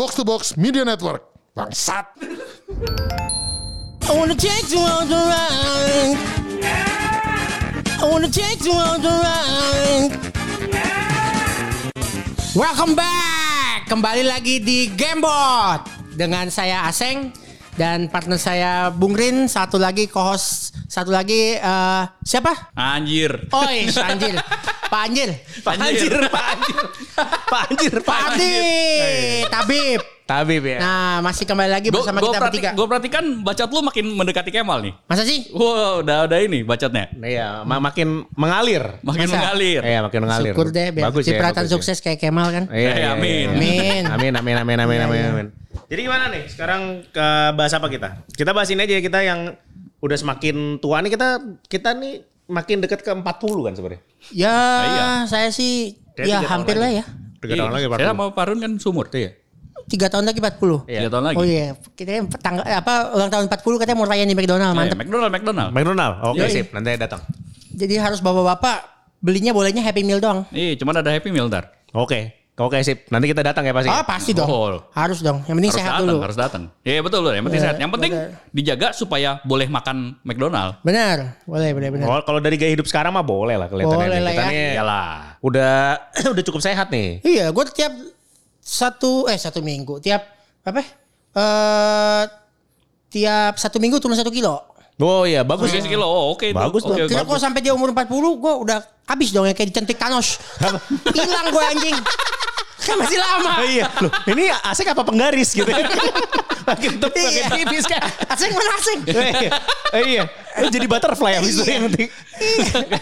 Box to Box Media Network. Bangsat. I wanna take you on the ride. I wanna take you on the ride. Welcome back. Kembali lagi di Gamebot dengan saya Aseng dan partner saya Bung Rin, satu lagi co-host, satu lagi eh, siapa? Anjir. Oi, Anjir. Pak Anjir. Pak Anjir, Pak Anjir. Pak Anjir, Pak Adi. Tabib. Tabib ya. Nah, masih kembali lagi Gue bersama kita bertiga. perhatikan bacot lu makin mendekati Kemal nih. Masa sih? Wow, udah udah ini bacotnya. Iya, ma- makin mengalir. Makin Masa? mengalir. Iya, makin mengalir. Syukur deh biar Bagus ya, cipratan ya. sukses kayak Kemal kan. Iya, Eh, iya, amin. iya. Amin. Amin, amin, amin, amin, Iya, amin, iya. amin. Jadi gimana nih? Sekarang ke bahas apa kita? Kita bahas ini aja ya, kita yang udah semakin tua nih kita kita nih makin dekat ke 40 kan sebenarnya. Ya, iya. saya sih Kayak ya hampir lagi. lah ya. Tiga tahun lagi Saya sama Parun kan sumur. Iya. Tiga tahun lagi 40. Iya. Tiga tahun lagi. Oh iya, kita yang tanggal apa ulang tahun 40 katanya mau rayain di McDonald, Eh, mantep. McDonald, McDonald. McDonald. Oke, Yoi. sip. Nanti datang. Jadi harus bapak-bapak belinya bolehnya Happy Meal doang. Iya, cuman ada Happy Meal ntar. Oke. Oke, sip. Nanti kita datang ya pasti. Ah, pasti dong. Oh. Harus dong. Yang penting Harus sehat datang, dulu. harus datang. Iya betul loh, yang penting Iya, sehat. Yang penting benar. dijaga supaya boleh makan McDonald. Benar. Boleh, boleh, benar. Oh, kalau dari gaya hidup sekarang mah boleh lah kelihatannya. Boleh nih. lah Kita ya. nih Iyalah. udah udah cukup sehat nih. Iya, gue tiap satu eh satu minggu tiap apa? Eh tiap satu minggu turun satu kilo. Oh iya, bagus. Tiga kilo, oh oke. itu. Bagus tuh. Oke, Kira oke. kalau sampai dia umur 40 gue udah habis dong ya kayak dicentik Thanos. Hilang gue anjing. Kan masih lama. Oh, iya. Loh, ini asik apa penggaris gitu. makin tepuk, makin Iya. tipis kan. Asing mana asing? Eh, iya. Eh, iya. Lu jadi butterfly abis itu yang penting. Anjing,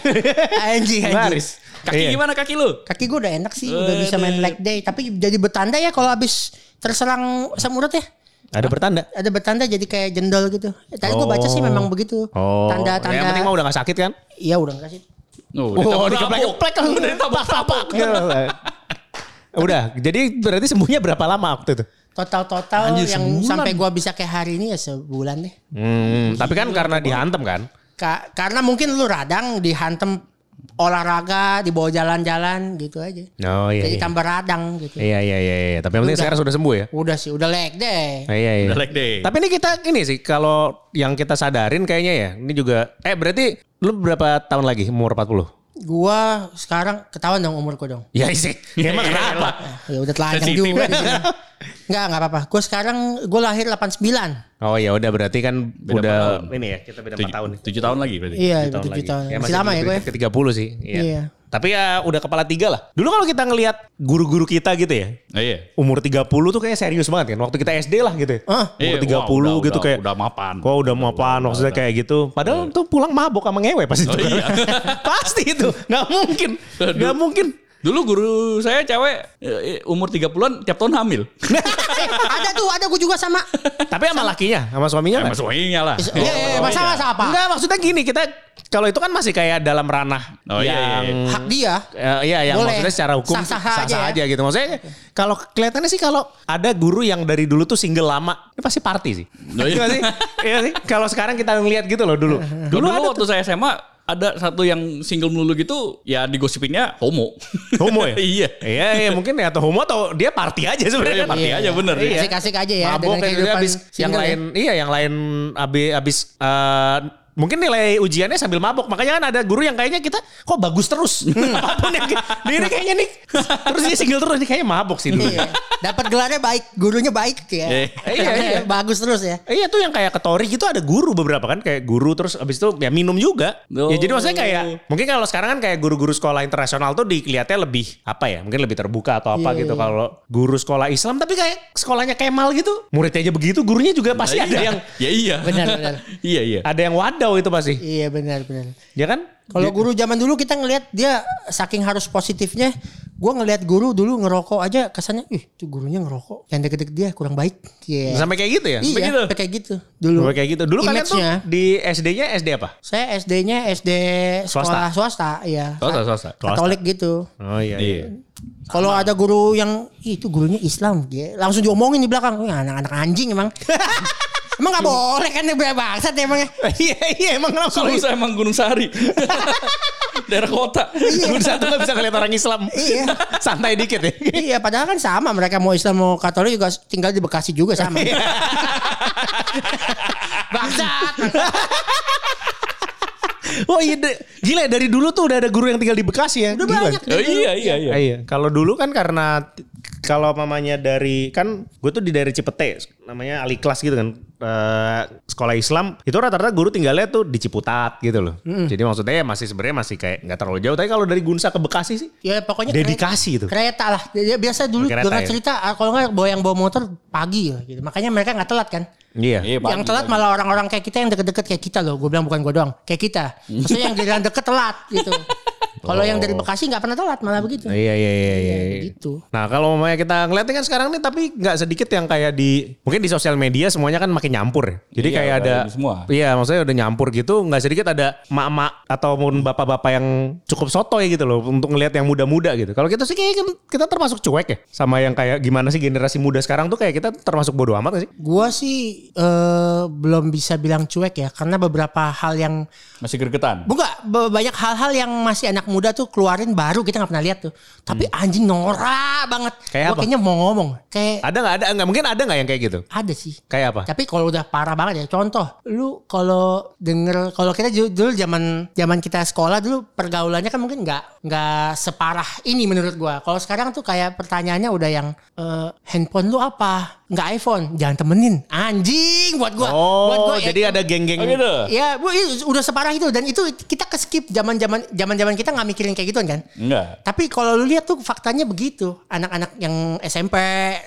anjing. Penggaris. Kaki Iya. gimana kaki lu? Kaki gue udah enak sih, udah bisa main leg day. Tapi jadi bertanda ya kalau habis terserang asam urat ya. Ada bertanda. Ada bertanda jadi kayak jendol gitu. Tadi gue baca sih Oh. memang begitu. Oh. Tanda-tanda. Yang penting mah udah gak sakit kan? Iya udah enggak sih. Oh, Oh, dikeplek-keplek kan. Udah ditabrak-tabrak. Udah, jadi berarti sembuhnya berapa lama waktu itu? Total-total Anjir, yang sebulan. sampai gua bisa kayak hari ini ya sebulan deh. Hmm, tapi kan karena dihantem kan? Ka- karena mungkin lu radang dihantem olahraga, dibawa jalan-jalan gitu aja. Oh iya. Jadi iya. tambah radang gitu. Iya iya iya iya. Tapi yang penting Udah. sekarang sudah sembuh ya. Udah sih, udah leg deh. Iya iya. iya. Udah leg day. Tapi ini kita ini sih kalau yang kita sadarin kayaknya ya, ini juga eh berarti lu berapa tahun lagi umur 40? Gua sekarang ketahuan dong umur gua dong. Ya sih. Ya, emang kenapa? Ya udah telanjang Sensitif. juga di sini. Enggak, enggak apa-apa. Gua sekarang gua lahir 89. Oh ya udah berarti kan Beda udah tahun. ini ya kita beda 4 Tujuh, tahun. tujuh tahun lagi berarti. Iya, Tujuh 7 tahun. Ya, Masih lama ya gue. Ke 30 sih. Iya. Iya. Tapi ya udah kepala tiga lah. Dulu kalau kita ngelihat guru-guru kita gitu ya. Oh, iya. Umur 30 tuh kayak serius banget kan. Waktu kita SD lah gitu ya. Ah, Umur Iya, 30 wah, udah- gitu udah- kayak. udah mapan. Kok udah mapan maksudnya kayak gitu. Padahal tuh pulang mabok sama ngewe pasti Oh, itu. iya. pasti itu. Nggak mungkin. Nggak mungkin. Dulu guru saya cewek eh, umur 30-an tiap tahun hamil. Eh, ada tuh, ada gue juga sama. Tapi sama lakinya, sama suaminya Sama kan? suaminya lah. Iya, iya, iya, masalah apa? Enggak maksudnya gini kita kalau itu kan masih kayak dalam ranah Oh, iya, iya, yang Hak dia. Eh, iya, yang Boleh. maksudnya secara hukum Sah-sah sah-sah aja aja, ya. gitu. Maksudnya kalau kelihatannya sih kalau ada guru yang dari dulu tuh single lama, ini pasti party sih. Oh, iya. Iya sih? Iya sih? Kalau sekarang kita ngeliat gitu loh dulu. Dulu, Dulu ada waktu saya SMA ada satu yang single melulu gitu ya digosipinnya homo. homo ya? iya. Iya, iya mungkin ya atau homo atau dia party aja sebenarnya. Iya, party aja bener. Iya. Asik-asik aja ya. Mabok dengan kayak gitu habis yang ya. lain iya yang lain habis habis eh, mungkin nilai ujiannya sambil mabok makanya kan ada guru yang kayaknya kita kok bagus terus apa pun yang dia ini kayaknya nih terus dia single terus ini kayaknya mabok sih dulu Iya. Dapat gelarnya baik, gurunya baik ya. Eh, iya, iya. Bagus terus ya. Eh, Iya tuh yang kayak ketori gitu ada guru beberapa kan kayak guru terus abis itu ya minum juga. Oh. Ya jadi maksudnya kayak mungkin kalau sekarang kan kayak guru-guru sekolah internasional tuh dikelihatnya lebih apa ya mungkin lebih terbuka atau apa Iya, gitu iya. kalau guru sekolah Islam tapi kayak sekolahnya Kemal gitu muridnya aja begitu gurunya juga pasti Nah, ada iya. yang Ya iya. Benar, benar. iya iya. ada yang wadaw itu pasti Iya benar benar. ya kan? Kalau guru zaman dulu kita ngelihat dia saking harus positifnya, gua ngelihat guru dulu ngerokok aja kesannya, ih tuh gurunya ngerokok, yang deket-deket dia kurang baik. Iya. sampai kayak gitu ya? Iya, sampai kayak gitu dulu. Sampai kayak gitu. Dulu kalian tuh di SD-nya SD apa? Saya SD-nya SD sekolah swasta, iya. Swasta, swasta. Katolik gitu. Oh iya. Iya. Kalau ada guru yang "Ih, itu gurunya Islam, dia langsung diomongin di belakang, "Wih, anak-anak anjing emang. emang gak boleh kan dia bangsat ya emangnya. iya iya emang kenapa? Kalau saya emang Gunung Sari. Daerah kota. Gunsa tuh gak bisa ngeliat orang Islam. Iya. Santai dikit ya. iya, padahal kan sama mereka mau Islam mau Katolik juga tinggal di Bekasi juga sama. Bangsat. Oh iya, de- gila ya, dari dulu tuh udah ada guru yang tinggal di Bekasi ya. Udah Gila. banyak. Oh, iya iya iya. Iya, kalau dulu kan karena kalau mamanya dari kan gue tuh di daerah Cipete, namanya Ali Kelas gitu kan. Eh, sekolah Islam itu rata-rata guru tinggalnya tuh di Ciputat gitu loh. Jadi maksudnya ya masih sebenarnya masih kayak nggak terlalu jauh. Tapi kalau dari Gunsa ke Bekasi sih Ya pokoknya dedikasi itu. Kereta lah. Ya, biasa dulu Kereta dengar ya? cerita ah, kalau nggak bawa yang bawa motor pagi ya gitu. Makanya mereka nggak telat kan. Iya. Iya, pagi, yang telat pagi. malah orang-orang kayak kita yang deket-deket kayak kita loh. Gue bilang bukan gue doang. Kayak kita. Maksudnya yang jalan deket telat gitu. Kalau yang dari Bekasi nggak pernah telat malah begitu. Iya iya iya iya. iya. Gitu. Nah kalau mamanya kita ngeliatnya kan sekarang nih tapi nggak sedikit yang kayak di mungkin di sosial media semuanya kan makin nyampur ya. Jadi Iya, kayak ada semua. Iya maksudnya udah nyampur gitu nggak sedikit ada mak-mak ataupun bapak-bapak yang cukup sotoy gitu loh untuk ngelihat yang muda-muda gitu. Kalau kita sih kayak kita termasuk cuek ya sama yang kayak gimana sih generasi muda sekarang tuh kayak kita termasuk bodoh amat gak sih? Gua sih eh, belum bisa bilang cuek ya karena beberapa hal yang Masih gregetan. bukan banyak hal-hal yang masih anak muda tuh keluarin baru kita nggak pernah lihat tuh. Tapi anjing norak banget. Hmm. Kayak Gua apa? kayaknya mau ngomong kayak Ada nggak ada nggak mungkin ada nggak yang kayak gitu? ada sih. Kayak apa? Tapi kalau udah parah banget ya, contoh, lu kalau denger, kalau kita dulu zaman zaman kita sekolah dulu pergaulannya kan mungkin nggak nggak separah ini menurut gua. Kalau sekarang tuh kayak pertanyaannya udah yang eh, handphone lu apa? Nggak iPhone, jangan temenin. Anjing buat gua. Oh buat gua, ya- jadi ada geng-geng. Oh gitu. Ya, bu, udah separah itu dan itu kita ke skip zaman-zaman zaman-zaman kita nggak mikirin kayak gituan kan. Enggak. Tapi kalau lu lihat tuh faktanya begitu. Anak-anak yang SMP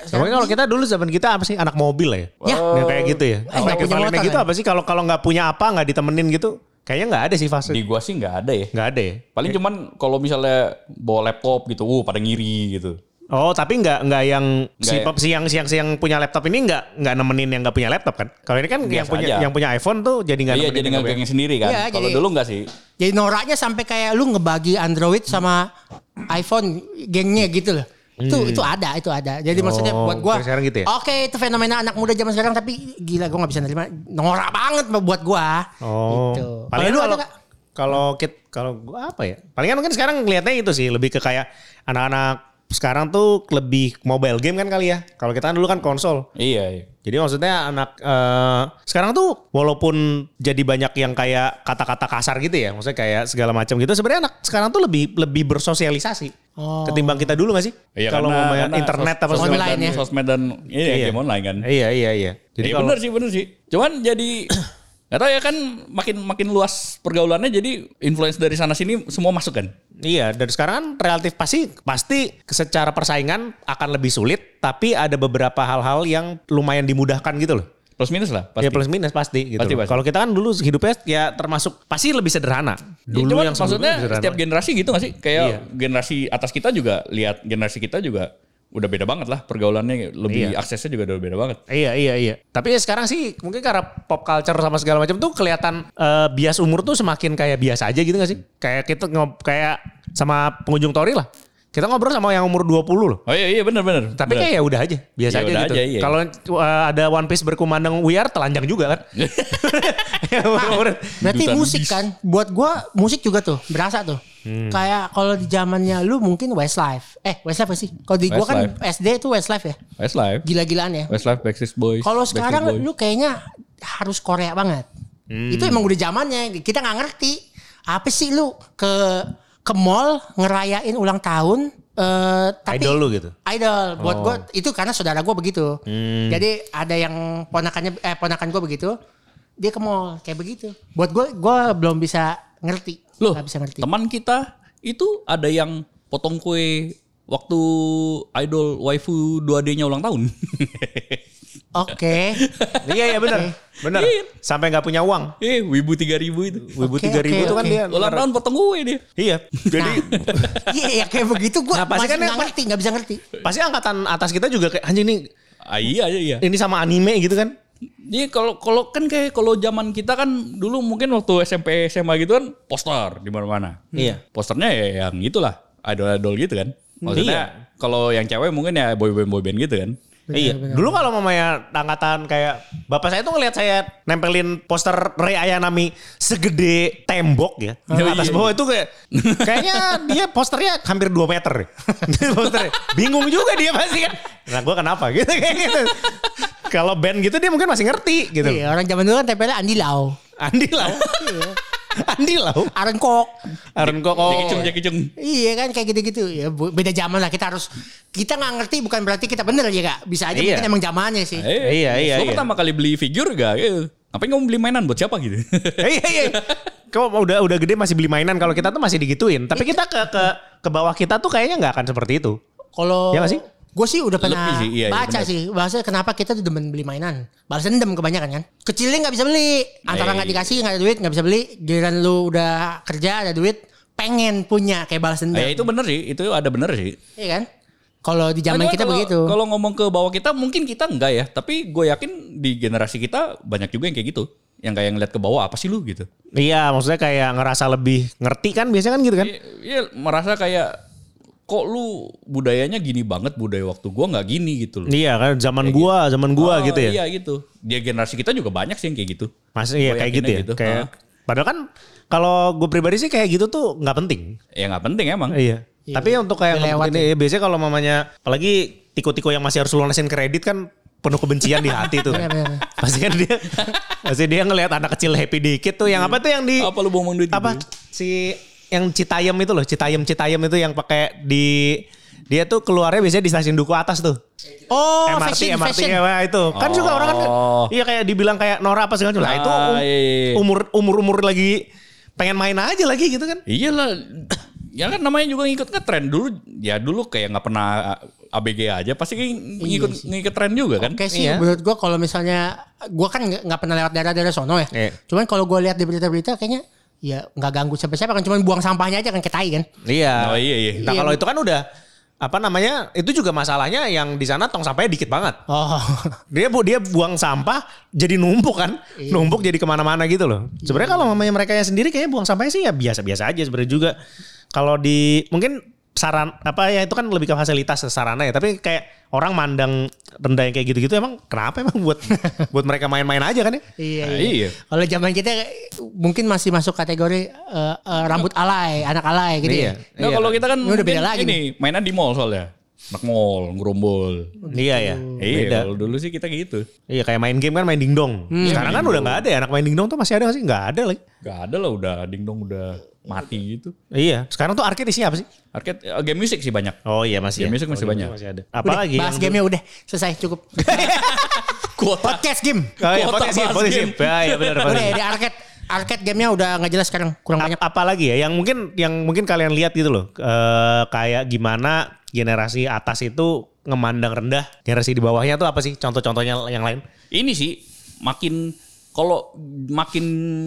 Tapi kalau kita dulu zaman kita apa sih anak mobil ya? Ya. Yang kayak gitu ya. Eh, nggak punya motor gitu kan? apa sih kalau kalau nggak punya apa nggak ditemenin gitu? Kayaknya nggak ada sih fase. Di gua sih nggak ada ya. Nggak ada ya. Paling cuman kalau misalnya bawa laptop gitu, uh pada ngiri gitu. Oh tapi nggak nggak yang si, Nggak ya. si yang si yang si yang punya laptop ini nggak nggak nemenin yang nggak punya laptop kan? Kalau ini kan yang Biasa punya aja. yang punya iPhone tuh jadi nggak Iya jadi yang nggak gengnya sendiri kan. Iya, Kalau dulu nggak sih. Jadi noraknya sampai kayak lu ngebagi Android sama iPhone gengnya gitu loh. Itu itu ada, itu ada. Jadi maksudnya Oh, buat gua kayak sekarang gitu ya? Oke, itu fenomena anak muda zaman sekarang tapi gila gua nggak bisa nerima. Norak banget buat gua. Oh. Gitu. Paling Kalau lu kalau ada nggak? kalau kit kalau gua apa ya? Palingan mungkin sekarang ngelihatnya itu sih lebih ke kayak anak-anak sekarang tuh lebih mobile game kan kali ya. Kalau kita kan dulu kan konsol. Iya. iya. Jadi maksudnya anak eh, sekarang tuh walaupun jadi banyak yang kayak kata-kata kasar gitu ya, maksudnya kayak segala macam gitu. Sebenarnya anak sekarang tuh lebih lebih bersosialisasi Oh. ketimbang kita dulu gak sih? Iya, Kalau karena internet sos- apa sosmed Online dan, ya. Sosmed dan ini ya, Iya. game online kan. Iya iya iya. Jadi Jadi ya, kalau bener sih bener sih. Cuman jadi Gak tau ya kan makin makin luas pergaulannya jadi influence dari sana sini semua masuk kan. Iya, dan sekarang kan relatif pasti pasti secara persaingan akan lebih sulit, tapi ada beberapa hal-hal yang lumayan dimudahkan gitu loh. Plus minus lah Ya pasti. plus minus pasti gitu. Pasti, pasti. Kalau kita kan dulu hidupnya ya termasuk pasti lebih sederhana. Ya, Dulu cuman yang maksudnya sederhana. setiap generasi gitu gak sih? Kayak Iya. generasi atas kita juga lihat generasi kita juga udah beda banget lah pergaulannya lebih Iya. aksesnya juga udah beda banget. Iya iya iya. Tapi ya sekarang sih mungkin karena pop culture sama segala macam tuh kelihatan eh, bias umur tuh semakin kayak biasa aja gitu gak sih? Kayak kita kayak sama pengunjung tori lah. Kita ngobrol sama yang umur 20 loh. Oh iya iya benar benar. Tapi kayak ya udah aja, biasa Ya aja udah gitu. aja, iya. Kalau uh, ada One Piece berkumandang We Are telanjang juga kan. Umur-umur. Berarti musik kan. Buat gua musik juga tuh berasa tuh. Hmm. Kayak kalau di zamannya lu mungkin Westlife. Eh, Westlife apa sih? Kalau di gua kan. SD itu Westlife ya. Westlife, Gila-gilaan ya. Westlife, Backstreet Boys. Kalau sekarang Boys. lu kayaknya harus Korea banget. Hmm. Itu emang udah zamannya. Kita nggak ngerti. Apa sih lu ke ke mall ngerayain ulang tahun eh tapi Idol lu gitu. Idol buat Oh. gua itu karena saudara gua begitu. Hmm. Jadi ada yang ponakannya eh ponakan gua begitu. Dia ke mall kayak begitu. Buat gua gua belum bisa ngerti. Loh, bisa ngerti. teman kita itu ada yang potong kue waktu idol waifu 2D-nya ulang tahun. Oke. iya iya benar. Benar. Iya. Sampai nggak punya uang. eh, wibu 3000 itu. Wibu tiga ribu oke, itu kan oke. dia. Ulang tahun potong kue dia. Iya. Jadi Iya ya kayak begitu gua Nah, pasti kan nggak yang- ngerti, nggak bisa ngerti. pasti angkatan atas kita juga kayak anjing nih Ah, iya iya iya. ini sama anime gitu kan. Iya kalau kalau kan kayak kalau zaman kita kan dulu mungkin waktu SMP SMA gitu kan poster di mana-mana. Iya. Posternya ya yang itulah idol-idol gitu kan. Maksudnya kalau yang cewek mungkin ya boyband boyband gitu kan. Iya. Dulu kalau mamanya angkatan kayak bapak saya tuh ngelihat saya nempelin poster Ray Ayanami segede tembok ya. Di Oh, atas iya, bawah itu kayak kayaknya dia posternya hampir 2 meter. posternya. Bingung juga dia pasti kan. Nah, gua kenapa gitu kayak gitu. Kalau band gitu dia mungkin masih ngerti gitu. Iya, orang zaman dulu kan tempelnya Andi Lau. Andi Lau. Andi Lau. Aaron Kok. Aaron kok oh. Jaki Chung. Iya kan kayak gitu-gitu. Ya beda zaman lah kita harus kita nggak ngerti bukan berarti kita bener ya kak. Bisa aja Iya. mungkin emang zamannya sih. Eh, Iya, iya, Lo iya. pertama kali beli figure gak? Eh, Ngapain kamu beli mainan buat siapa gitu? Iya iya. Kau udah udah gede masih beli mainan kalau kita tuh masih digituin. Tapi kita ke ke ke bawah kita tuh kayaknya nggak akan seperti itu. Kalau Iya nggak sih? Gue sih udah pernah Lebih sih, iya, iya, baca benar. sih bahasa kenapa kita tuh demen beli mainan. Balas dendam kebanyakan kan. Kecilnya nggak bisa beli, antara Eh. nggak dikasih nggak ada duit nggak bisa beli. Giliran lu udah kerja ada duit, pengen punya kayak balas dendam. ya itu bener sih, itu ada bener sih. Iya kan? Kalau di zaman Nah, kita kalau- begitu. Kalau ngomong ke bawah kita mungkin kita enggak ya, tapi gue yakin di generasi kita banyak juga yang kayak gitu. Yang kayak ngeliat ke bawah apa sih lu gitu. Iya, maksudnya kayak ngerasa lebih ngerti kan biasanya kan gitu kan? Iya iya, merasa kayak kok lu budayanya gini banget budaya waktu gua nggak gini gitu loh. Iya kan zaman gua, zaman gua Oh, gitu ya. Iya gitu. Dia generasi kita juga banyak sih yang kayak gitu. Masih iya kayak gitu ya. gitu. Kayak Ah. padahal kan kalau gue pribadi sih kayak gitu tuh nggak penting. Ya nggak penting emang. Iya. Tapi untuk kayak Lewat ini biasanya kalau mamanya apalagi tiko-tiko yang masih harus lunasin kredit kan penuh kebencian di hati tuh. Benar, benar. Pasti kan dia pasti dia ngelihat anak kecil happy dikit tuh yang apa tuh yang di Apa lu buang duit apa gitu? si yang Citayam itu loh, Citayam Citayam itu yang pakai di dia tuh keluarnya biasanya di stasiun Duku atas tuh. oh, MRT fashion, MRT fashion. ya, itu. Kan juga orang kan Oh. iya kayak dibilang kayak Nora apa segala macam. Lah itu Ah, um- iya, iya. umur umur umur lagi pengen main aja lagi gitu kan. Iyalah. Ya kan namanya juga ngikut ke tren dulu. Ya dulu kayak nggak pernah ABG aja, pasti ngikut ngikut tren juga kan. Oke sih Iya. menurut gua kalau misalnya gua kan nggak nggak pernah lewat daerah-daerah sono ya. Iya. Cuman kalau gua lihat di berita-berita kayaknya ya nggak ganggu siapa-siapa kan cuman buang sampahnya aja kan kayak tai kan. Iya. Oh, iya, iya. Nah, Iya. kalau itu kan udah apa namanya? Itu juga masalahnya yang di sana tong sampahnya dikit banget. Oh. Dia bu dia buang sampah jadi numpuk kan, Iya. numpuk jadi ke mana-mana gitu loh. Sebenarnya kalau mamanya mereka yang sendiri kayaknya buang sampahnya sih ya biasa-biasa aja sebenarnya juga. Kalau di mungkin saran apa ya itu kan lebih ke fasilitas sarana ya, tapi kayak orang mandang rendah yang kayak gitu-gitu emang kenapa emang buat buat mereka main-main aja kan ya? Iya, Nah, iya. iya. Kalau zaman kita mungkin masih masuk kategori eh, eh, rambut alay, anak alay gitu Iya. ya. Nah, kalau kita kan Ini udah beda lagi ini mainan di mall soalnya. Anak mall, ngerombol. Iya ya. Iya, Beda. kalau dulu sih kita gitu. Iya kayak main game kan main dingdong. Hmm. Sekarang kan udah nggak ada ya anak main dingdong tuh masih ada nggak sih? Nggak ada lagi. Gak ada lah udah dingdong udah mati gitu. Iya. Sekarang tuh arcade isinya apa sih? Arcade eh, game music sih banyak. Oh iya masih. Game ya. music masih Oh, banyak. Masih ada. Udah, Apalagi bahas yang- gamenya udah selesai cukup. Kuota. Podcast game. Oh iya, Kuota podcast game, bahas podcast game. game. Ya, iya benar Udah di arcade. Arcade gamenya udah nggak jelas sekarang kurang banyak. Ap- Apalagi ya yang mungkin yang mungkin kalian lihat gitu loh. eh, kayak gimana generasi atas itu ngemandang rendah generasi di bawahnya tuh apa sih? Contoh-contohnya yang lain? Ini sih makin kalau makin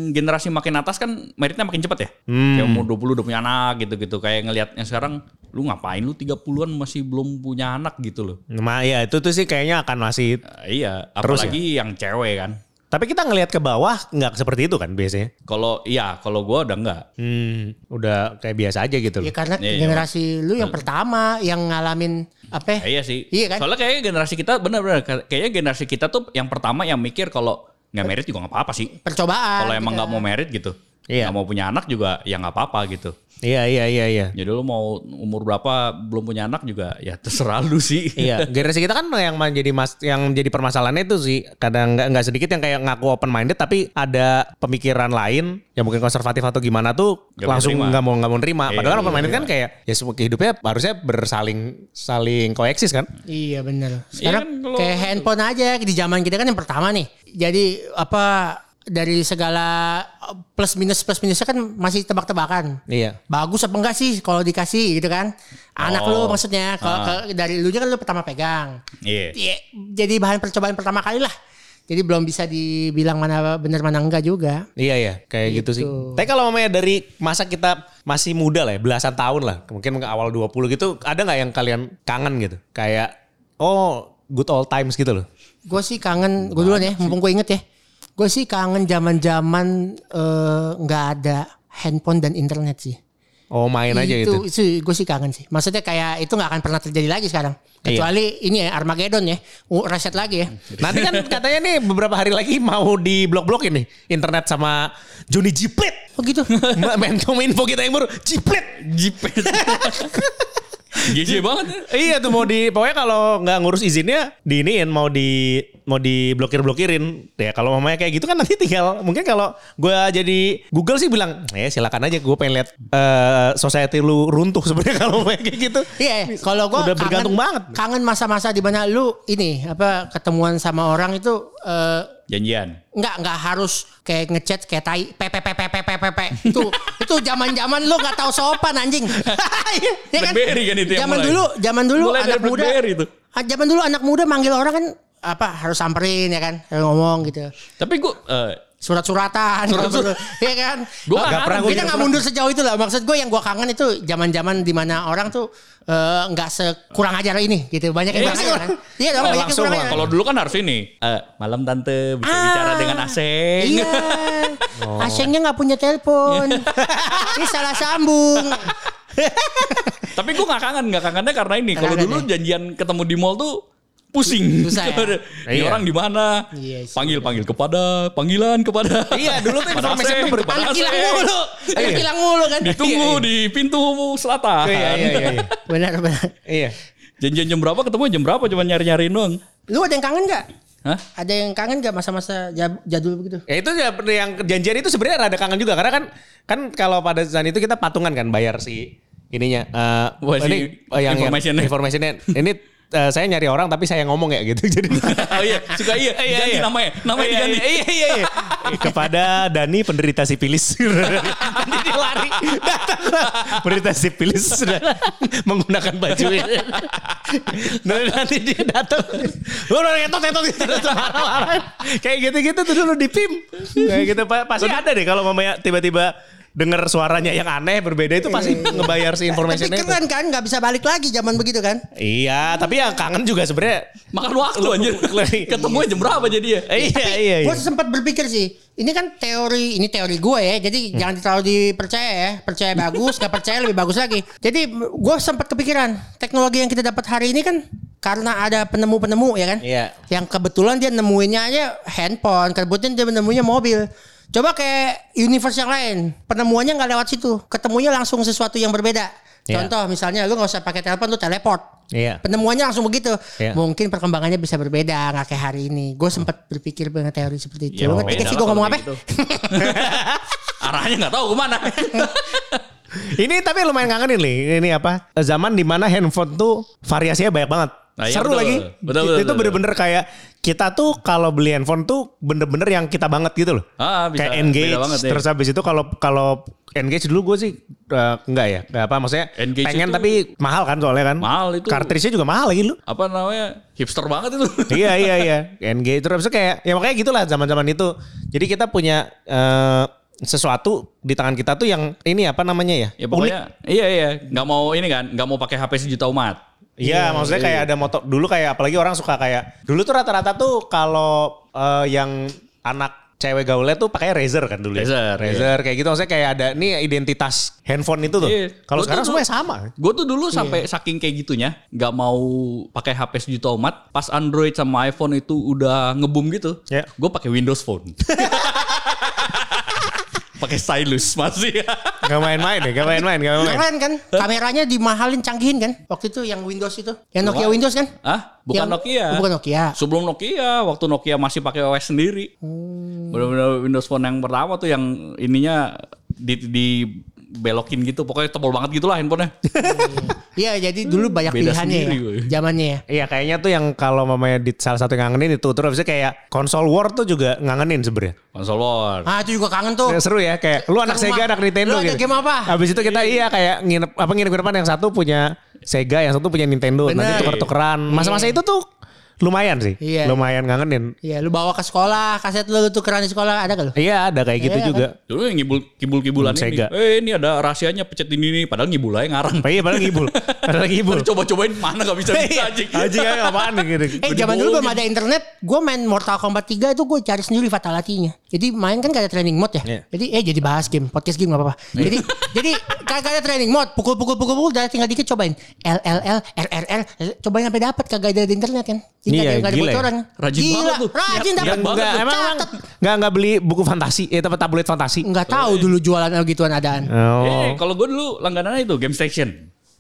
generasi makin atas kan meritnya makin cepat ya. Hmm. Kayak umur 20 udah punya anak gitu-gitu. Kayak ngelihatnya sekarang lu ngapain lu 30-an masih belum punya anak gitu loh. Nah ya itu tuh sih kayaknya akan masih Eh, iya, Terus apalagi yang cewek kan. tapi kita ngelihat ke bawah nggak seperti itu kan biasanya. Kalau iya, kalau gua udah enggak. Hmm, udah kayak biasa aja gitu loh. Ya karena Iya, iya. generasi lu yang pertama yang ngalamin apa? ya? Eh, iya sih. Iya kan? Soalnya kayak generasi kita benar-benar kayaknya generasi kita tuh yang pertama yang mikir kalau nggak merit juga nggak apa-apa sih. Percobaan. Kalau emang gitu. nggak mau merit gitu, Iya. nggak mau punya anak juga ya nggak apa-apa gitu. Iya iya iya iya. Jadi lu mau umur berapa belum punya anak juga ya terserah lu sih. Iya, generasi kita kan yang menjadi mas yang jadi permasalahannya itu sih kadang nggak nggak sedikit yang kayak ngaku open minded tapi ada pemikiran lain yang mungkin konservatif atau gimana tuh mau langsung nggak mau nggak mau nerima. Iya, Padahal iya, open minded iya. kan kayak ya semua hidupnya harusnya bersaling saling koeksis kan. Iya bener. Sekarang kan kalau- kayak handphone aja di zaman kita kan yang pertama nih. Jadi apa dari segala plus minus plus minusnya kan masih tebak-tebakan. Iya. Bagus apa enggak sih kalau dikasih gitu kan? Anak lu Oh. maksudnya kalau ke- dari lu kan lu pertama pegang. Iya. Iya, jadi bahan percobaan pertama kali lah. Jadi belum bisa dibilang mana benar mana enggak juga. Iya ya, kayak gitu, sih. Gitu. Tapi kalau mamanya dari masa kita masih muda lah ya, belasan tahun lah, mungkin awal 20 gitu, ada nggak yang kalian kangen gitu? Kayak, oh good old times gitu loh. Gue sih kangen, gue duluan ya, mumpung gue inget ya. Gue sih kangen zaman-zaman eh, nggak ada handphone dan internet sih. Oh main aja itu, itu. gue sih kangen sih. Maksudnya kayak itu nggak akan pernah terjadi lagi sekarang. Iya. Kecuali ini ya Armageddon ya, Uh, reset lagi ya. Nanti kan katanya nih beberapa hari lagi mau di blok-blok ini internet sama Johnny Jiplet. Oh gitu. Ma- Menkominfo kita yang baru Jiplet. Jipet. GG banget. ya. iya tuh mau di pokoknya kalau nggak ngurus izinnya diiniin mau di mau diblokir blokirin ya kalau mamanya kayak gitu kan nanti tinggal mungkin kalau gue jadi Google sih bilang ya silakan aja gue pengen lihat eh, society lu runtuh sebenarnya kalau mamanya kayak gitu Iya, kalau gue Udah bergantung banget. Kangen masa-masa di mana lu ini apa ketemuan sama orang itu eh, Janjian. nggak nggak harus kayak ngechat kayak tai pepe pepe pepe pepe itu itu zaman zaman lu nggak tahu sopan anjing. Ya Blackberry kan? Itu zaman dulu zaman dulu Mulai anak muda itu. Ah, zaman dulu anak muda manggil orang kan apa harus samperin ya kan? Harus ngomong gitu. Tapi gue eh, surat-suratan Surat-surat. ya kan Gua Oh, nggak pernah, gua kita nggak mundur sejauh itu lah maksud gue yang gue kangen itu zaman-zaman di mana orang tuh eh, nggak sekurang ajar ini gitu banyak yang Iya, kurang ajar kan iya dong oh, banyak yang kurang Kalau dulu kan harus ini. Eh, malam tante bisa Ah, bicara dengan Aseng. Iya. Asengnya nggak punya telepon. Ini salah sambung. Tapi gue gak kangen, gak kangennya karena ini. Kalau dulu ya? janjian ketemu di mall tuh pusing. Susah ya? Ini Iya. orang di mana? Iya panggil panggil kepada panggilan kepada. Iya, dulu tuh informasi Aseng, tuh ber- kepada Anak Aseng. hilang mulu. Anak Iya. hilang mulu kan. Ditunggu di pintu selatan. iya iya iya iya. Benar benar. iya Janjian jam berapa ketemu jam berapa cuma nyari-nyariin doang. Lu ada yang kangen nggak? Hah? Ada yang kangen gak masa-masa ja- jadul begitu? Ya itu ya yang janjian itu sebenarnya rada kangen juga karena kan kan kalau pada saat itu kita patungan kan bayar si ininya eh Wah, si ini eh, yang informationnya. yang- informationnya ini eh, saya nyari orang tapi saya ngomong ya gitu jadi oh iya, suka iya. Iya, Ganti iya. namanya. Namanya Iya, diganti. Iya iya iya. Kepada Dani penderita sipilis. Nanti dia lari penderita sipilis sudah menggunakan baju ini. Nanti dia datang. Oh, udah ngetot ngetot gitu. Kayak gitu-gitu tuh dulu di PIM. Kayak gitu Pa- pasti ada deh kalau mamanya tiba-tiba dengar suaranya yang aneh berbeda itu pasti ngebayar si Tapi informationnya itu. keren kan gak bisa balik lagi zaman begitu kan? Iya, tapi yang kangen juga sebenarnya. Makan waktu anjir. Ketemu jam berapa jadi ya? Iya iya iya. Gue sempat berpikir sih, ini kan teori, ini teori gue ya, jadi Hmm. jangan terlalu dipercaya ya. Percaya bagus, gak percaya lebih bagus lagi. Jadi gue sempat kepikiran, teknologi yang kita dapat hari ini kan karena ada penemu-penemu ya kan? Iya. Yang kebetulan dia nemuinnya aja handphone, kebetulan dia nemunya mobil. Coba kayak universe yang lain, penemuannya nggak lewat situ, ketemunya langsung sesuatu yang berbeda. Iya. Contoh misalnya lu nggak usah pakai telepon, lu teleport. Iya. Penemuannya langsung begitu. Iya. Mungkin perkembangannya bisa berbeda, nggak kayak hari ini. Gue sempat berpikir dengan teori seperti itu. Ya, ngerti sih gue ngomong apa? gitu. Arahnya nggak tahu ke mana. Ini tapi lumayan kangenin nih. Ini apa? Zaman di mana handphone tuh variasinya banyak banget. Nah, iya, Seru betul. lagi. Betul, betul, itu bener-bener kayak kita tuh kalau beli handphone tuh bener-bener yang kita banget gitu loh. Ah, bisa. kayak engage. Banget ya. Terus habis itu kalau kalau engage dulu gue sih eh, enggak ya. Enggak apa maksudnya Engage pengen itu- tapi mahal kan soalnya kan. Mahal itu. Cartridge-nya juga mahal lagi lu. Apa namanya? Hipster banget itu. iya iya iya. Engage terus habis itu kayak ya makanya gitulah zaman-zaman itu. Jadi kita punya eh, sesuatu di tangan kita tuh yang ini apa namanya ya? Ya Unik. pokoknya iya iya nggak mau ini kan nggak mau pakai HP sejuta umat. Iya, maksudnya kayak ada motor dulu kayak apalagi orang suka kayak dulu tuh rata-rata tuh kalau eh, yang anak cewek gaulnya tuh pakai Razer kan dulu. ya. Razer, Razer kayak gitu maksudnya kayak ada nih identitas handphone itu tuh. Iya. Kalau sekarang semuanya sama. Gue tuh dulu sampai saking kayak gitunya nggak mau pakai HP sejuta umat. Pas Android sama iPhone itu udah ngebum gitu, Ya. gue pakai Windows Phone. pakai stylus masih. Gak main-main deh, gak main-main, gak main. Keren kan? Kameranya dimahalin canggihin kan? Waktu itu yang Windows itu. Yang Nokia Windows kan? ah, bukan Yang- Nokia. Oh, bukan Nokia. Sebelum Nokia, waktu Nokia masih pakai OS sendiri. Hmm. Benar-benar Windows Phone yang pertama tuh yang ininya di, di belokin gitu. Pokoknya tebal banget gitu lah handphonenya. Iya, jadi dulu banyak Beda pilihannya sendiri, ya. Zamannya ya. Iya kayaknya tuh yang kalau mamanya di salah satu yang ngangenin itu terus habisnya kayak konsol war tuh juga ngangenin sebenarnya. Konsol war. Ah, itu juga kangen tuh. Ya, seru ya kayak lu anak. Sega anak Nintendo Lu gitu. game apa? Habis itu kita iya kayak nginep apa nginep ke depan yang satu punya Sega yang satu punya Nintendo. Bener. Nanti tuker-tukeran. Masa-masa itu tuh lumayan sih. Iya. Lumayan ngangenin. Iya, lu bawa ke sekolah, kaset lu, lu tukeran di sekolah ada gak lu? Iya ada kayak gitu Iya, juga. Dulu yang ngibul kibul-kibulan Hmm, ini. Sega. Eh ini ada rahasianya pecet ini nih. Padahal ngibul aja ngarang. Iya padahal ngibul. Padahal ngibul. Coba-cobain mana gak bisa bisa anjing. Anjing kayak apaan nih gitu. Eh zaman dulu belum ada internet, gue main Mortal Kombat 3 itu gue cari sendiri fatality-nya. Jadi main kan gak ada training mode ya. Iya. Jadi eh jadi bahas game, podcast game gak apa-apa. jadi jadi kagak ada training mode, pukul-pukul pukul-pukul udah tinggal dikit cobain L L L R R R cobain sampai dapat kagak ada di internet kan. Jadi Iya, nggak ada- nggak ada gila ya. bocoran. Rajin Gila, banget tuh. Rajin Niat- dapat banget Enggak, tuh. emang emang Catet. enggak enggak beli buku fantasi, eh tempat tablet fantasi. Nggak tahu dulu jualan gituan adaan. Oh. Eh kalau gue dulu langganannya itu Game Station.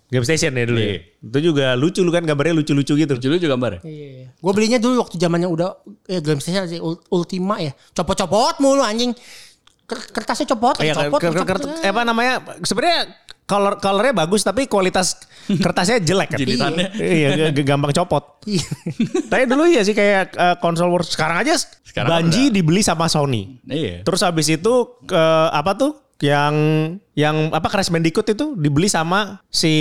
Game Station ya dulu. Iya. Ya. Itu juga lucu lu kan gambarnya lucu-lucu gitu. Lucu-lucu gambarnya. Iya. Gue belinya dulu waktu zamannya udah eh, game station sih Ul- Ultima ya. Copot-copot mulu anjing. Ker- Kertasnya copot, Iya, copot, copot. ker- apa namanya? Sebenarnya color colornya bagus tapi kualitas kertasnya jelek kan. Jilitannya. iya, g- g- gampang copot. Iya. Tapi dulu ya sih kayak eh, konsol wars sekarang aja Sekarang Banji udah. dibeli sama Sony. Iya. Terus habis itu ke apa tuh yang yang apa Crash Bandicoot itu dibeli sama si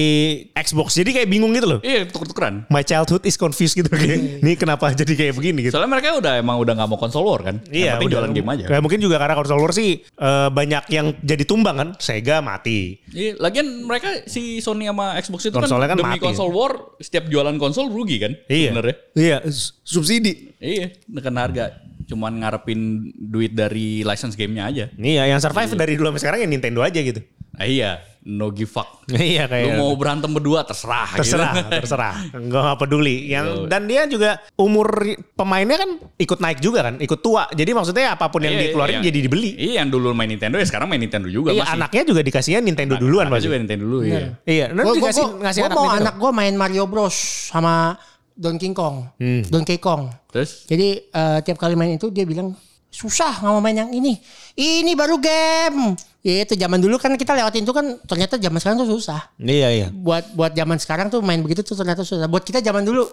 Xbox. Jadi kayak bingung gitu loh. Iya tuker-tukeran. My childhood is confused gitu kayak. Ini kenapa jadi kayak begini gitu. Soalnya mereka udah emang udah gak mau konsol war kan. Yang penting udah. jualan game aja. Kayak mungkin juga karena konsol war sih eh, banyak yang jadi tumbang kan. Sega mati. Iya, lagian mereka si Sony sama Xbox itu Konsolnya kan, kan demi mati. konsol war setiap jualan konsol rugi kan? Iya. Sebenarnya. Iya, subsidi. Iya, nekan harga. Cuman ngarepin duit dari license gamenya aja. Iya, yang survive dari dulu sampai sekarang ya Nintendo aja gitu. Nah, iya, no give fuck. iya kayak Lu mau berantem berdua terserah. terserah, gitu. terserah. Enggak nggak peduli. Yang dan dia juga umur pemainnya kan ikut naik juga kan, ikut tua. Jadi maksudnya apa pun yang Iya, dikeluarin iya. jadi dibeli. Iya, yang dulu main Nintendo ya sekarang main Nintendo juga Iya, masih. anaknya juga dikasihnya Nintendo duluan Anaknya pasti. juga Nintendo dulu, iya. Iya, nanti Gue dikasih ngasih anak mau Nintendo. anak gue main Mario Bros sama Donkey Kong, Hmm. Donkey Kong. Terus Jadi eh, tiap kali main itu dia bilang susah nggak mau main yang ini. Ini baru game. Ya itu zaman dulu kan kita lewatin itu kan ternyata zaman sekarang tuh susah. Iya, iya. Buat buat zaman sekarang tuh main begitu tuh ternyata susah. Buat kita zaman dulu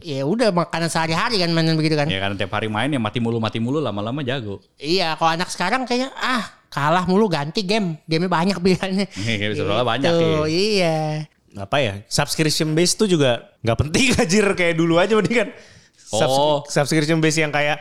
ya udah makanan sehari-hari kan mainan begitu kan. ya kan tiap hari main ya mati mulu mati mulu lama-lama jago. Iya, kalau anak sekarang kayaknya ah kalah mulu ganti game. Gamenya banyak pilihannya. Iya, soalnya banyak, Tuh, iya. Apa ya? Subscription base tuh juga nggak penting anjir kayak dulu aja mending kan. Subs- Oh. Subscription base yang kayak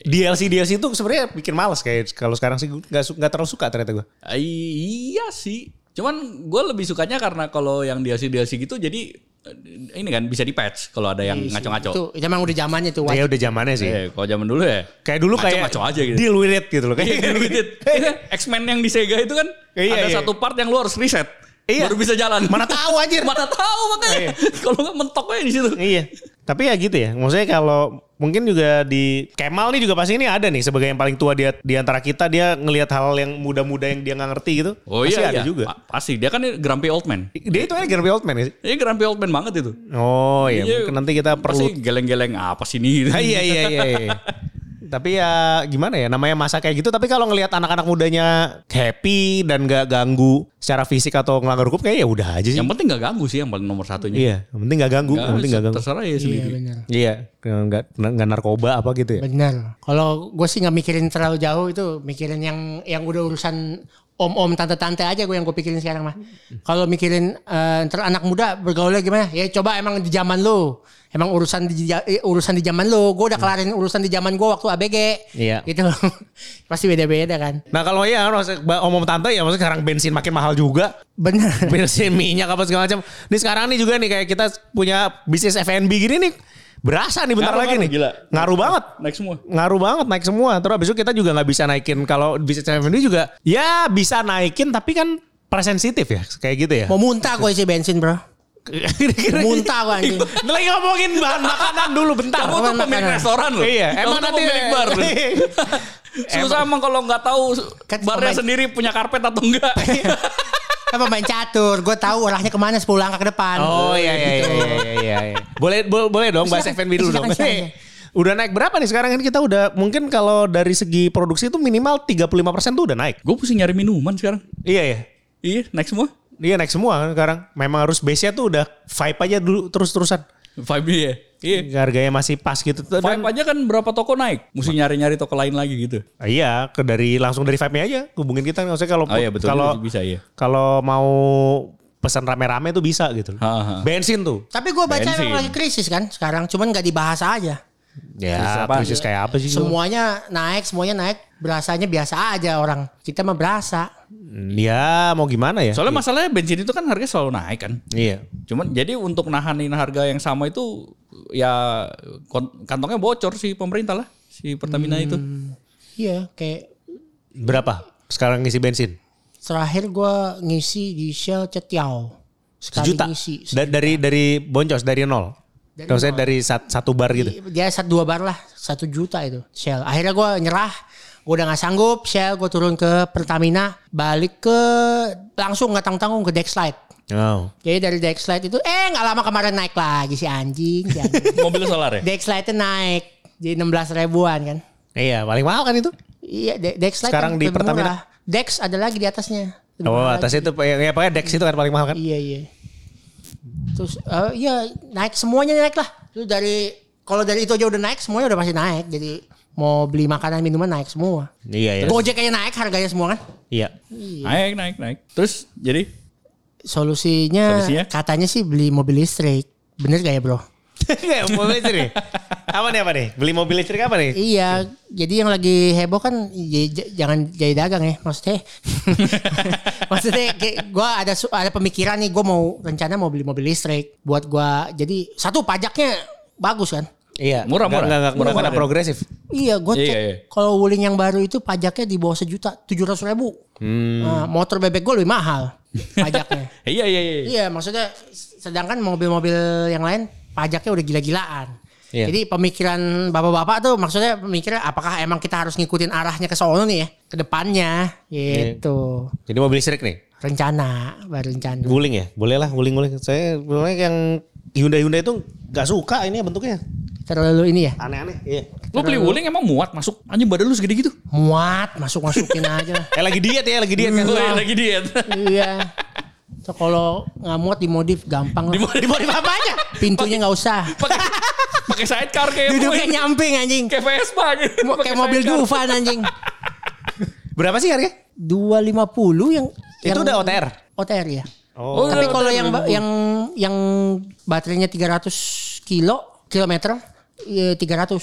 DLC DLC itu sebenarnya bikin males kayak kalau sekarang sih nggak nggak terlalu suka ternyata gue. Iya sih. Cuman gue lebih sukanya karena kalau yang DLC DLC gitu jadi eh, ini kan bisa di patch kalau ada yang ngaco-ngaco. Itu emang udah zamannya tuh. Ya udah zamannya sih. Eh, kalau zaman dulu ya Kayak dulu kayak ngaco-ngaco aja gitu. deal with it gitu loh. Kayak Iya, gitu. X-Men yang di Sega itu kan Iya, ada iya. satu part yang lu harus reset. Iya. Baru bisa jalan. Mana tahu anjir. Mana tahu makanya. Kalau nggak mentok aja di situ. iya. Tapi ya gitu ya. Maksudnya kalau mungkin juga di Kemal nih juga pasti ini ada nih sebagai yang paling tua dia di antara kita dia ngelihat hal yang muda-muda yang dia nggak ngerti gitu. Oh pasti iya, ada iya. juga. Pa- Pasti dia kan grumpy old man. Dia itu aja Grumpy Old Man ya sih? Iya grumpy old man banget itu. Oh iya, Iya, mungkin nanti kita perlu geleng-geleng apa sih ini? Ah, iya iya iya. iya. Tapi ya gimana ya namanya masa kayak gitu tapi kalau ngelihat anak-anak mudanya happy dan gak ganggu secara fisik atau ngelanggar hukum kayak ya udah aja sih. Yang penting gak ganggu sih yang paling nomor satunya. Iya, yang penting gak ganggu, Nggak, yang penting gak ganggu. Terserah ya Iya sendiri. benar. Iya, nggak nggak narkoba apa gitu ya. Benar. Kalau gue sih nggak mikirin terlalu jauh itu, mikirin yang yang udah urusan om-om tante-tante aja gue yang gue pikirin sekarang mah. Kalau mikirin eh, ntar anak muda bergaulnya gimana? Ya coba emang di zaman lu. Emang urusan di eh, urusan di zaman lu. Gue udah kelarin urusan di zaman gue waktu ABG. Iya. Gitu. Pasti beda-beda kan. Nah kalau ya maksudnya om-om tante ya maksudnya sekarang bensin makin mahal juga. Bener. bensin minyak apa segala macam. Ini sekarang nih juga nih kayak kita punya bisnis F&B gini nih berasa nih bentar Ngaruh, lagi ngaruh, nih. gila. Ngaruh banget. Naik semua. Ngaruh banget naik semua. Terus abis itu kita juga nggak bisa naikin kalau bisnis F&B juga ya bisa naikin tapi kan presensitif ya kayak gitu ya. Mau muntah gue isi bensin bro. Muntah gue anjing. Lagi ngomongin bahan makanan dulu bentar. Kamu tuh pemilik makanan? restoran loh. Iya, emang nanti pemilik bar loh. Susah emang kalau nggak tahu Kan barnya sendiri punya karpet atau enggak. Apa main catur? Gue tahu arahnya ke mana 10 langkah ke depan. Oh iya iya iya iya iya. iya. Boleh bo- boleh dong bahas F&B dulu dong. silakan, silakan. Udah naik berapa nih sekarang ini kita udah mungkin kalau dari segi produksi itu minimal 35% tuh udah naik. Gue pusing nyari minuman sekarang. Iya ya. Iya, naik semua. Iya naik semua kan sekarang. Memang harus base-nya tuh udah vibe aja dulu terus-terusan. Vibe ya. Iya. Harganya masih pas gitu. Dan- Vibe aja kan berapa toko naik. Mesti nyari-nyari toko lain lagi gitu. Ah, Iya, ke dari langsung dari vibe-nya aja hubungin kita maksudnya kalau Oh iya betul kalau bisa iya. kalau mau pesan rame-rame tuh bisa gitu. Ha, ha. Bensin tuh. Tapi gue baca Bensin. emang lagi krisis kan sekarang, cuman nggak dibahas aja. Ya, apa? krisis kayak apa sih? Semuanya naik, semuanya naik. Berasanya biasa aja orang. Kita mah berasa. Ya, mau gimana ya? Soalnya masalahnya bensin itu kan harga selalu naik kan. Iya. Cuman jadi untuk nahanin harga yang sama itu ya kantongnya bocor si pemerintah lah si Pertamina itu. Iya, kayak Berapa sekarang ngisi bensin? terakhir gue ngisi di Shell Cetiao. Sekali Sejuta. ngisi. Da- dari dari boncos dari nol. Dari Maksudnya dari sat- satu bar gitu. Dia satu dua bar lah, satu juta itu Shell. Akhirnya gue nyerah, gue udah nggak sanggup. Shell gue turun ke Pertamina, balik ke langsung nggak tanggung tanggung ke Dexlite. Oh. Jadi dari Dexlite itu, eh nggak lama kemarin naik lagi si anjing. Si anjing. Mobil solar ya? Dexlite naik, jadi 16 ribuan kan. Iya, paling mahal kan itu? Iya, De- Dexlite Sekarang kan di lebih Pertamina? murah. Dex ada lagi di atasnya. Oh, atas lagi. itu ya, ya pokoknya Dex itu kan paling mahal kan? Iya iya. Terus eh, iya naik semuanya naik lah. Terus dari kalau dari itu aja udah naik semuanya udah pasti naik. Jadi mau beli makanan minuman naik semua. Iya, ya. Gojek aja naik harganya semua kan. Iya. Naik naik naik. Terus jadi Solusinya, Solusinya? katanya sih beli mobil listrik. Bener gak ya bro? Mobil listrik. Apa nih apa nih? Beli mobil listrik apa nih? Iya, jadi yang lagi heboh kan j- j- jangan jadi dagang ya, maksudnya. maksudnya kayak gue ada ada pemikiran nih, gue mau rencana mau beli mobil listrik buat gue. Jadi satu pajaknya bagus kan? Iya. Murah, murah. nggak- nggak- Murah, murah. progresif. Iya, gue Iya, cek iya. kalau Wuling yang baru itu pajaknya di bawah sejuta, tujuh ratus ribu. Hmm. Nah, motor bebek gue lebih mahal pajaknya. iya iya iya. iya, maksudnya sedangkan mobil-mobil yang lain pajaknya udah gila-gilaan. Iya. Jadi pemikiran bapak-bapak tuh maksudnya pemikiran apakah emang kita harus ngikutin arahnya ke sono nih ya, ke depannya gitu. Jadi mobil listrik nih. Rencana, baru rencana. Guling ya? Boleh lah guling-guling. Saya sebenarnya yang Hyundai Hyundai itu nggak suka ini bentuknya. Terlalu ini ya, Aneh-aneh. Iya. Lu beli wuling emang muat masuk anjing badan lu segede gitu. muat, masuk-masukin aja. Eh lagi diet ya, lagi diet kan. Gue lagi diet. iya. So, kalau nggak muat dimodif gampang lah. Dimodif- Dimodif apanya? Pintunya nggak usah. Pakai sidecar kayak Duduknya nyamping anjing. kayak Vespa gitu. Kayak mobil. Dufan anjing. Berapa sih harganya? 250 yang Itu yang- udah OTR. OTR ya. Oh, Tapi udah, kalau yang yang yang baterainya 300 kilo kilometer ya 300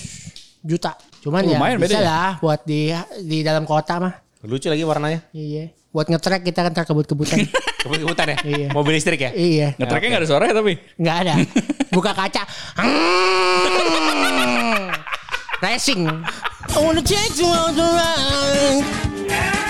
juta. Cuman Oh, ya lumayan bisa ya? lah buat di di dalam kota mah. Lucu lagi warnanya. Iya. Buat ngetrek kita kan terkebut-kebutan. Kebut-kebutan ya? Iya. Mobil listrik ya? iya. Ngetreknya nggak ada suara ya tapi. Nggak ada. Buka kaca. Racing. I wanna take you on the ride.